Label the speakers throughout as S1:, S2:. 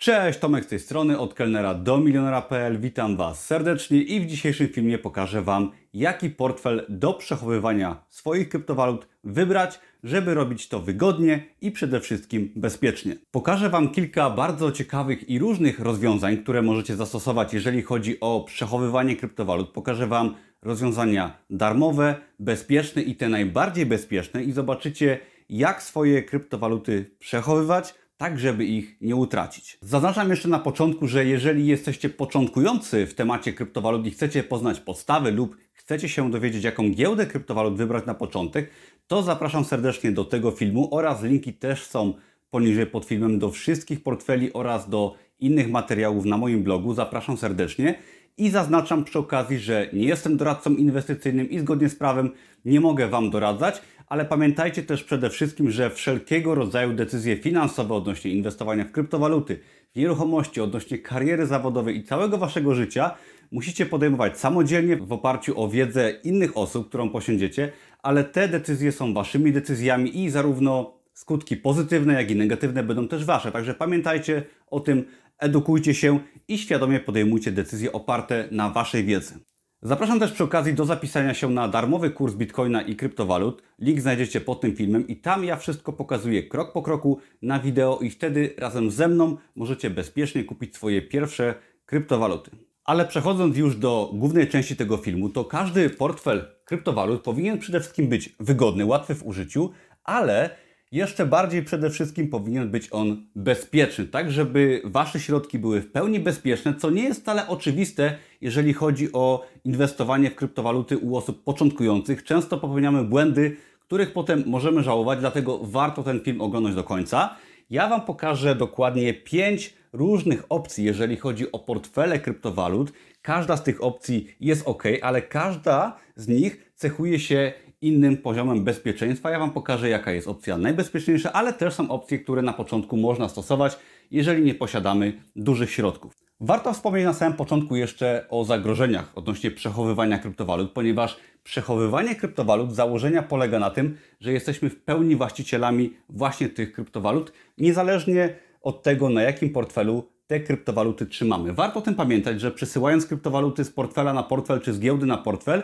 S1: Cześć, Tomek z tej strony, od kelnera do milionera.pl. Witam Was serdecznie i w dzisiejszym filmie pokażę Wam, jaki portfel do przechowywania swoich kryptowalut wybrać, żeby robić to wygodnie i przede wszystkim bezpiecznie. Pokażę Wam kilka bardzo ciekawych i różnych rozwiązań, które możecie zastosować, jeżeli chodzi o przechowywanie kryptowalut. Pokażę Wam rozwiązania darmowe, bezpieczne i te najbardziej bezpieczne i zobaczycie, jak swoje kryptowaluty przechowywać, tak żeby ich nie utracić. Zaznaczam jeszcze na początku, że jeżeli jesteście początkujący w temacie kryptowalut i chcecie poznać podstawy lub chcecie się dowiedzieć, jaką giełdę kryptowalut wybrać na początek, to zapraszam serdecznie do tego filmu oraz linki też są poniżej pod filmem do wszystkich portfeli oraz do innych materiałów na moim blogu. Zapraszam serdecznie. I zaznaczam przy okazji, że nie jestem doradcą inwestycyjnym i zgodnie z prawem nie mogę Wam doradzać, ale pamiętajcie też przede wszystkim, że wszelkiego rodzaju decyzje finansowe odnośnie inwestowania w kryptowaluty, w nieruchomości, odnośnie kariery zawodowej i całego Waszego życia musicie podejmować samodzielnie w oparciu o wiedzę innych osób, którą posiądziecie, ale te decyzje są Waszymi decyzjami i zarówno skutki pozytywne, jak i negatywne będą też Wasze. Także pamiętajcie o tym, edukujcie się i świadomie podejmujcie decyzje oparte na Waszej wiedzy. Zapraszam też przy okazji do zapisania się na darmowy kurs Bitcoina i kryptowalut. Link znajdziecie pod tym filmem i tam ja wszystko pokazuję krok po kroku na wideo i wtedy razem ze mną możecie bezpiecznie kupić swoje pierwsze kryptowaluty. Ale przechodząc już do głównej części tego filmu, to każdy portfel kryptowalut powinien przede wszystkim być wygodny, łatwy w użyciu, ale jeszcze bardziej przede wszystkim powinien być on bezpieczny, tak żeby Wasze środki były w pełni bezpieczne, co nie jest wcale oczywiste, jeżeli chodzi o inwestowanie w kryptowaluty u osób początkujących. Często popełniamy błędy, których potem możemy żałować, dlatego warto ten film oglądać do końca. Ja Wam pokażę dokładnie 5 różnych opcji, jeżeli chodzi o portfele kryptowalut. Każda z tych opcji jest ok, ale każda z nich cechuje się innym poziomem bezpieczeństwa. Ja Wam pokażę, jaka jest opcja najbezpieczniejsza, ale też są opcje, które na początku można stosować, jeżeli nie posiadamy dużych środków. Warto wspomnieć na samym początku jeszcze o zagrożeniach odnośnie przechowywania kryptowalut, ponieważ przechowywanie kryptowalut z założenia polega na tym, że jesteśmy w pełni właścicielami właśnie tych kryptowalut, niezależnie od tego, na jakim portfelu te kryptowaluty trzymamy. Warto o tym pamiętać, że przesyłając kryptowaluty z portfela na portfel czy z giełdy na portfel,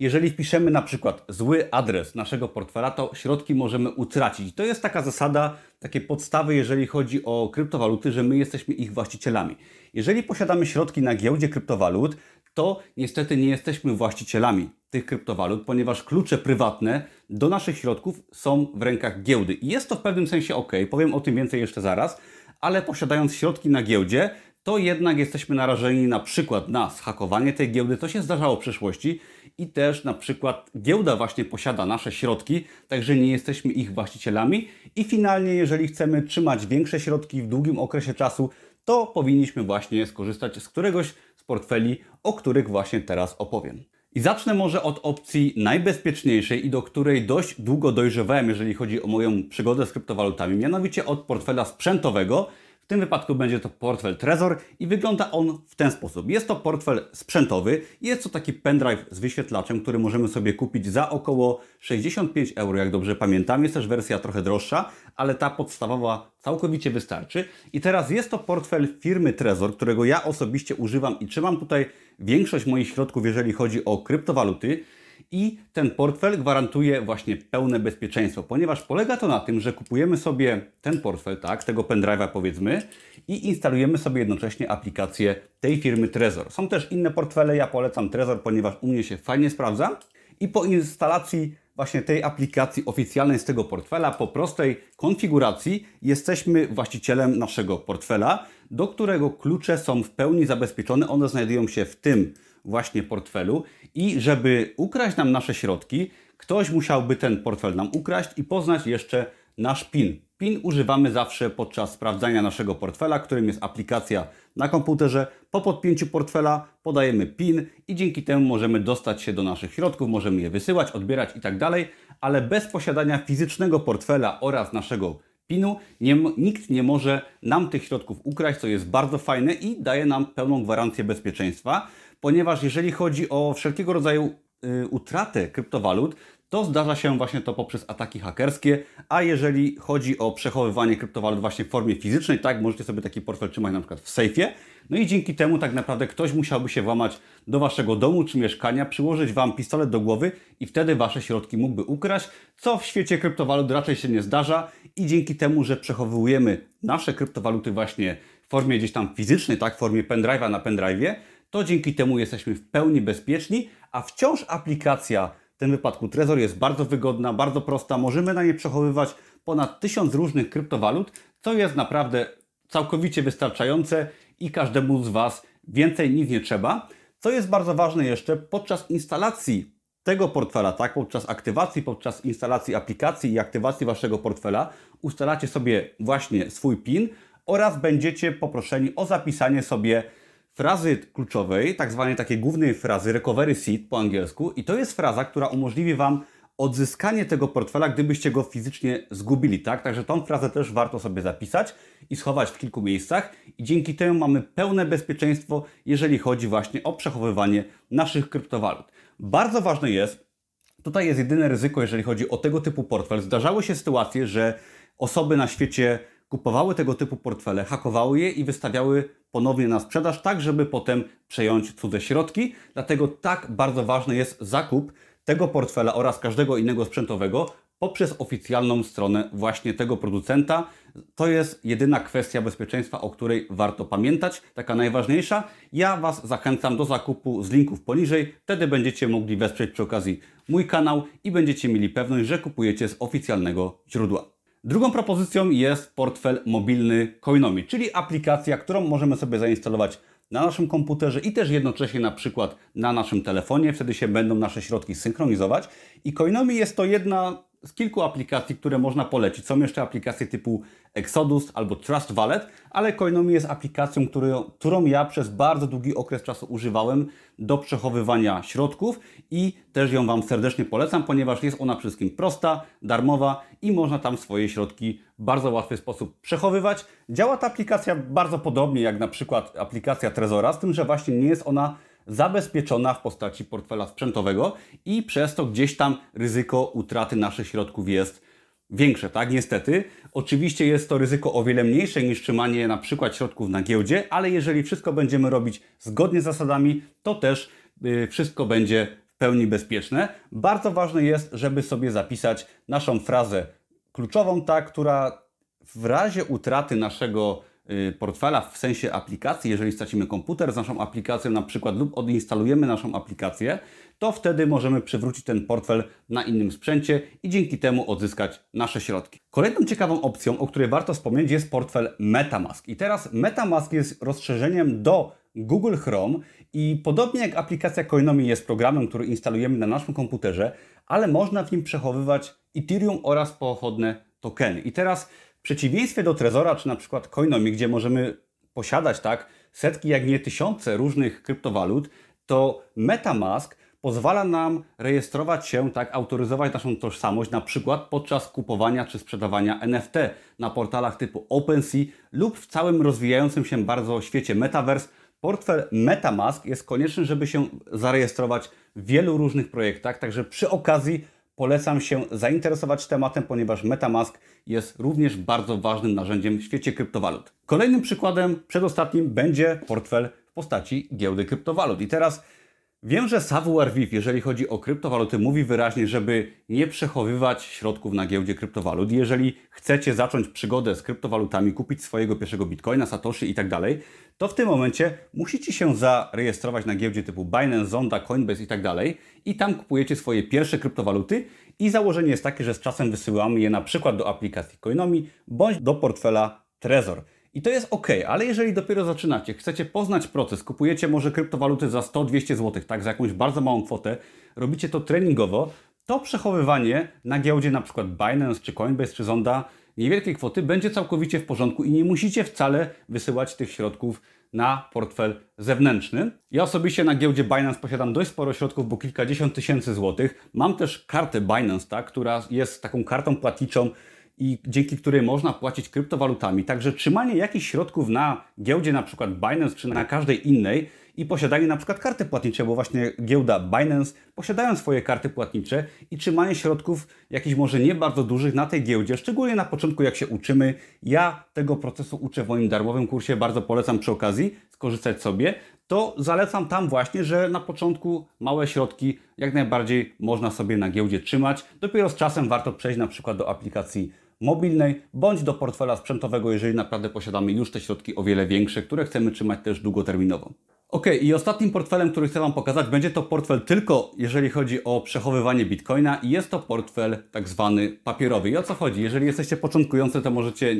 S1: jeżeli wpiszemy na przykład zły adres naszego portfela, to środki możemy utracić. To jest taka zasada, takie podstawy, jeżeli chodzi o kryptowaluty, że my jesteśmy ich właścicielami. Jeżeli posiadamy środki na giełdzie kryptowalut, to niestety nie jesteśmy właścicielami tych kryptowalut, ponieważ klucze prywatne do naszych środków są w rękach giełdy. I jest to w pewnym sensie ok, powiem o tym więcej jeszcze zaraz, ale posiadając środki na giełdzie, to jednak jesteśmy narażeni na przykład na zhakowanie tej giełdy, co się zdarzało w przeszłości i też na przykład giełda właśnie posiada nasze środki, także nie jesteśmy ich właścicielami i finalnie jeżeli chcemy trzymać większe środki w długim okresie czasu, to powinniśmy właśnie skorzystać z któregoś z portfeli, o których właśnie teraz opowiem. I zacznę może od opcji najbezpieczniejszej i do której dość długo dojrzewałem, jeżeli chodzi o moją przygodę z kryptowalutami, mianowicie od portfela sprzętowego, w tym wypadku będzie to portfel Trezor i wygląda on w ten sposób. Jest to portfel sprzętowy, jest to taki pendrive z wyświetlaczem, który możemy sobie kupić za około 65 euro, jak dobrze pamiętam. Jest też wersja trochę droższa, ale ta podstawowa całkowicie wystarczy. I teraz jest to portfel firmy Trezor, którego ja osobiście używam i trzymam tutaj większość moich środków, jeżeli chodzi o kryptowaluty i ten portfel gwarantuje właśnie pełne bezpieczeństwo, ponieważ polega to na tym, że kupujemy sobie ten portfel, tak, tego pendrive'a powiedzmy i instalujemy sobie jednocześnie aplikację tej firmy Trezor. Są też inne portfele, ja polecam Trezor, ponieważ u mnie się fajnie sprawdza i po instalacji właśnie tej aplikacji oficjalnej z tego portfela, po prostej konfiguracji jesteśmy właścicielem naszego portfela, do którego klucze są w pełni zabezpieczone. One znajdują się w tym właśnie portfelu i żeby ukraść nam nasze środki, ktoś musiałby ten portfel nam ukraść i poznać jeszcze nasz PIN. PIN używamy zawsze podczas sprawdzania naszego portfela, którym jest aplikacja na komputerze. Po podpięciu portfela podajemy PIN i dzięki temu możemy dostać się do naszych środków, możemy je wysyłać, odbierać i tak ale bez posiadania fizycznego portfela oraz naszego PIN-u nie, nikt nie może nam tych środków ukraść, co jest bardzo fajne i daje nam pełną gwarancję bezpieczeństwa ponieważ jeżeli chodzi o wszelkiego rodzaju y, utratę kryptowalut, to zdarza się właśnie to poprzez ataki hakerskie, a jeżeli chodzi o przechowywanie kryptowalut właśnie w formie fizycznej, tak, możecie sobie taki portfel trzymać na przykład w sejfie, no i dzięki temu tak naprawdę ktoś musiałby się włamać do Waszego domu czy mieszkania, przyłożyć Wam pistolet do głowy i wtedy Wasze środki mógłby ukraść, co w świecie kryptowalut raczej się nie zdarza. I dzięki temu, że przechowujemy nasze kryptowaluty właśnie w formie gdzieś tam fizycznej, tak, w formie pendrive'a na pendrive'ie, to dzięki temu jesteśmy w pełni bezpieczni, a wciąż aplikacja tym wypadku Trezor jest bardzo wygodna, bardzo prosta. Możemy na niej przechowywać ponad tysiąc różnych kryptowalut, co jest naprawdę całkowicie wystarczające i każdemu z Was więcej nic nie trzeba. Co jest bardzo ważne jeszcze, podczas instalacji tego portfela, tak, podczas aktywacji, podczas instalacji aplikacji i aktywacji Waszego portfela, ustalacie sobie właśnie swój PIN oraz będziecie poproszeni o zapisanie sobie frazy kluczowej, tak zwanej takiej głównej frazy recovery seed po angielsku i to jest fraza, która umożliwi Wam odzyskanie tego portfela, gdybyście go fizycznie zgubili, tak? Także tą frazę też warto sobie zapisać i schować w kilku miejscach i dzięki temu mamy pełne bezpieczeństwo, jeżeli chodzi właśnie o przechowywanie naszych kryptowalut. Bardzo ważne jest, tutaj jest jedyne ryzyko, jeżeli chodzi o tego typu portfel. Zdarzały się sytuacje, że osoby na świecie kupowały tego typu portfele, hakowały je i wystawiały ponownie na sprzedaż, tak żeby potem przejąć cudze środki. Dlatego tak bardzo ważny jest zakup tego portfela oraz każdego innego sprzętowego poprzez oficjalną stronę właśnie tego producenta. To jest jedyna kwestia bezpieczeństwa, o której warto pamiętać, taka najważniejsza. Ja Was zachęcam do zakupu z linków poniżej, wtedy będziecie mogli wesprzeć przy okazji mój kanał i będziecie mieli pewność, że kupujecie z oficjalnego źródła. Drugą propozycją jest portfel mobilny Coinomi, czyli aplikacja, którą możemy sobie zainstalować na naszym komputerze i też jednocześnie na przykład na naszym telefonie. Wtedy się będą nasze środki synchronizować. I Coinomi jest to jedna z kilku aplikacji, które można polecić. Są jeszcze aplikacje typu Exodus albo Trust Wallet, ale Coinomi jest aplikacją, którą, którą ja przez bardzo długi okres czasu używałem do przechowywania środków i też ją Wam serdecznie polecam, ponieważ jest ona przede wszystkim prosta, darmowa i można tam swoje środki w bardzo łatwy sposób przechowywać. Działa ta aplikacja bardzo podobnie jak na przykład aplikacja Trezora, z tym, że właśnie nie jest ona zabezpieczona w postaci portfela sprzętowego i przez to gdzieś tam ryzyko utraty naszych środków jest większe, tak? Niestety. Oczywiście jest to ryzyko o wiele mniejsze niż trzymanie na przykład środków na giełdzie, ale jeżeli wszystko będziemy robić zgodnie z zasadami, to też yy, wszystko będzie w pełni bezpieczne. Bardzo ważne jest, żeby sobie zapisać naszą frazę kluczową, tak, która w razie utraty naszego Y, portfela w sensie aplikacji, jeżeli stracimy komputer z naszą aplikacją na przykład lub odinstalujemy naszą aplikację, to wtedy możemy przywrócić ten portfel na innym sprzęcie i dzięki temu odzyskać nasze środki. Kolejną ciekawą opcją, o której warto wspomnieć jest portfel MetaMask. I teraz MetaMask jest rozszerzeniem do Google Chrome i podobnie jak aplikacja Coinomi jest programem, który instalujemy na naszym komputerze, ale można w nim przechowywać Ethereum oraz pochodne tokeny. I teraz przeciwieństwie do Trezora czy na przykład Coinomi, gdzie możemy posiadać tak setki, jak nie tysiące różnych kryptowalut, to MetaMask pozwala nam rejestrować się, tak, autoryzować naszą tożsamość, na przykład podczas kupowania czy sprzedawania NFT na portalach typu OpenSea lub w całym rozwijającym się bardzo świecie Metaverse. Portfel MetaMask jest konieczny, żeby się zarejestrować w wielu różnych projektach, także przy okazji polecam się zainteresować tematem, ponieważ MetaMask jest również bardzo ważnym narzędziem w świecie kryptowalut. Kolejnym przykładem, przedostatnim, będzie portfel w postaci giełdy kryptowalut. I teraz wiem, że Savoir jeżeli chodzi o kryptowaluty, mówi wyraźnie, żeby nie przechowywać środków na giełdzie kryptowalut. Jeżeli chcecie zacząć przygodę z kryptowalutami, kupić swojego pierwszego bitcoina, satoshi i tak dalej, to w tym momencie musicie się zarejestrować na giełdzie typu Binance, Zonda, Coinbase i tak dalej i tam kupujecie swoje pierwsze kryptowaluty i założenie jest takie, że z czasem wysyłamy je na przykład do aplikacji Coinomi bądź do portfela Trezor. I to jest ok, ale jeżeli dopiero zaczynacie, chcecie poznać proces, kupujecie może kryptowaluty za 100-200 zł, tak, za jakąś bardzo małą kwotę, robicie to treningowo, to przechowywanie na giełdzie przykład Binance, czy Coinbase, czy Zonda niewielkiej kwoty będzie całkowicie w porządku i nie musicie wcale wysyłać tych środków na portfel zewnętrzny. Ja osobiście na giełdzie Binance posiadam dość sporo środków, bo kilkadziesiąt tysięcy złotych. Mam też kartę Binance, tak, która jest taką kartą płatniczą i dzięki której można płacić kryptowalutami. Także trzymanie jakichś środków na giełdzie, na przykład Binance czy na każdej innej, i posiadali na przykład karty płatnicze, bo właśnie giełda Binance posiadają swoje karty płatnicze i trzymanie środków jakichś może nie bardzo dużych na tej giełdzie, szczególnie na początku jak się uczymy. Ja tego procesu uczę w moim darmowym kursie, bardzo polecam przy okazji skorzystać sobie. To zalecam tam właśnie, że na początku małe środki jak najbardziej można sobie na giełdzie trzymać. Dopiero z czasem warto przejść na przykład do aplikacji mobilnej bądź do portfela sprzętowego, jeżeli naprawdę posiadamy już te środki o wiele większe, które chcemy trzymać też długoterminowo. Ok, i ostatnim portfelem, który chcę Wam pokazać, będzie to portfel tylko jeżeli chodzi o przechowywanie bitcoina i jest to portfel tak zwany papierowy. I o co chodzi? Jeżeli jesteście początkujący, to możecie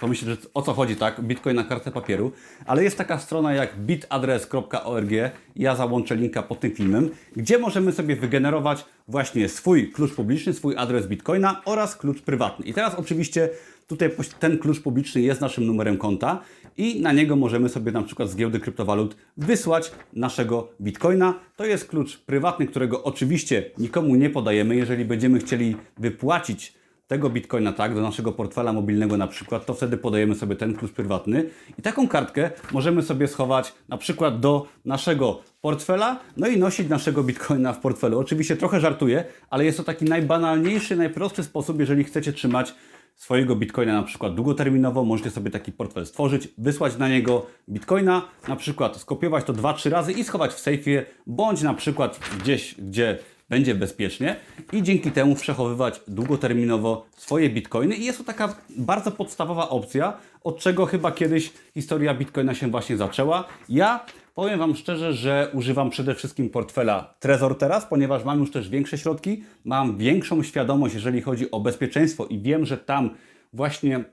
S1: pomyśleć, że o co chodzi, tak? Bitcoin na kartę papieru, ale jest taka strona jak bitadres.org, ja załączę linka pod tym filmem, gdzie możemy sobie wygenerować właśnie swój klucz publiczny, swój adres Bitcoina oraz klucz prywatny. I teraz oczywiście tutaj ten klucz publiczny jest naszym numerem konta i na niego możemy sobie na przykład z giełdy kryptowalut wysłać naszego Bitcoina. To jest klucz prywatny, którego oczywiście nikomu nie podajemy. Jeżeli będziemy chcieli wypłacić tego bitcoina tak, do naszego portfela mobilnego na przykład, to wtedy podajemy sobie ten klucz prywatny i taką kartkę możemy sobie schować na przykład do naszego portfela, no i nosić naszego bitcoina w portfelu. Oczywiście trochę żartuję, ale jest to taki najbanalniejszy, najprostszy sposób, jeżeli chcecie trzymać swojego bitcoina na przykład długoterminowo, możecie sobie taki portfel stworzyć, wysłać na niego bitcoina, na przykład skopiować to 2-3 razy i schować w sejfie, bądź na przykład gdzieś, gdzie będzie bezpiecznie i dzięki temu przechowywać długoterminowo swoje bitcoiny. I jest to taka bardzo podstawowa opcja, od czego chyba kiedyś historia bitcoina się właśnie zaczęła. Ja powiem Wam szczerze, że używam przede wszystkim portfela Trezor teraz, ponieważ mam już też większe środki, mam większą świadomość, jeżeli chodzi o bezpieczeństwo i wiem, że tam właśnie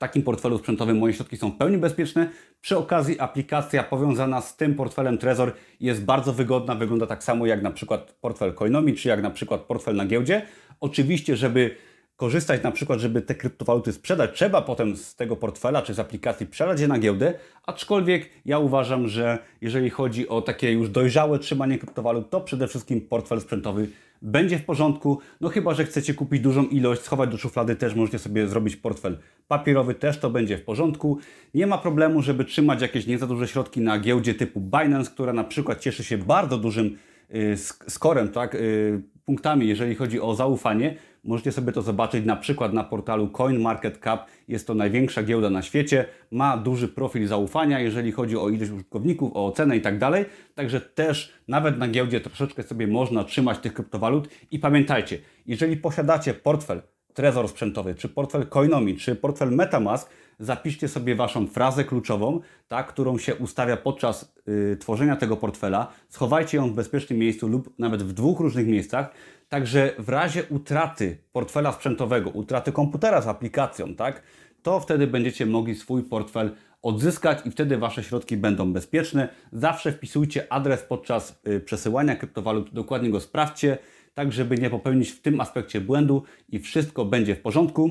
S1: takim portfelu sprzętowym moje środki są w pełni bezpieczne. Przy okazji aplikacja powiązana z tym portfelem Trezor jest bardzo wygodna, wygląda tak samo jak na przykład portfel Coinomi, czy jak na przykład portfel na giełdzie. Oczywiście, żeby korzystać na przykład, żeby te kryptowaluty sprzedać, trzeba potem z tego portfela czy z aplikacji przelać je na giełdę, aczkolwiek ja uważam, że jeżeli chodzi o takie już dojrzałe trzymanie kryptowalut, to przede wszystkim portfel sprzętowy będzie w porządku. No chyba, że chcecie kupić dużą ilość, schować do szuflady, też możecie sobie zrobić portfel papierowy, też to będzie w porządku. Nie ma problemu, żeby trzymać jakieś nie za duże środki na giełdzie typu Binance, która na przykład cieszy się bardzo dużym y, skorem, tak, y, punktami, jeżeli chodzi o zaufanie. Możecie sobie to zobaczyć na przykład na portalu CoinMarketCap. Jest to największa giełda na świecie. Ma duży profil zaufania, jeżeli chodzi o ilość użytkowników, o cenę i tak dalej. Także też nawet na giełdzie troszeczkę sobie można trzymać tych kryptowalut. I pamiętajcie, jeżeli posiadacie portfel Trezor sprzętowy, czy portfel Coinomi, czy portfel Metamask, zapiszcie sobie Waszą frazę kluczową, tak, którą się ustawia podczas y, tworzenia tego portfela. Schowajcie ją w bezpiecznym miejscu lub nawet w dwóch różnych miejscach. Także w razie utraty portfela sprzętowego, utraty komputera z aplikacją, tak, to wtedy będziecie mogli swój portfel odzyskać i wtedy Wasze środki będą bezpieczne. Zawsze wpisujcie adres podczas y, przesyłania kryptowalut, dokładnie go sprawdźcie, tak żeby nie popełnić w tym aspekcie błędu i wszystko będzie w porządku.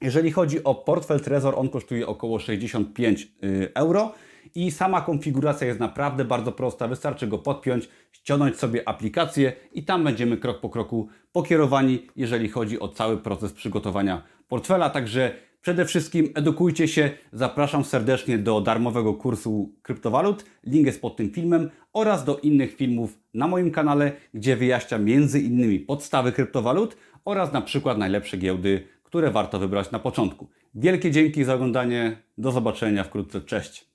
S1: Jeżeli chodzi o portfel Trezor, on kosztuje około 65 y, euro i sama konfiguracja jest naprawdę bardzo prosta. Wystarczy go podpiąć, ściągnąć sobie aplikację i tam będziemy krok po kroku pokierowani, jeżeli chodzi o cały proces przygotowania portfela. Także przede wszystkim edukujcie się. Zapraszam serdecznie do darmowego kursu kryptowalut. Link jest pod tym filmem oraz do innych filmów na moim kanale, gdzie wyjaśniam między innymi podstawy kryptowalut oraz na przykład najlepsze giełdy które warto wybrać na początku. Wielkie dzięki za oglądanie. Do zobaczenia wkrótce. Cześć.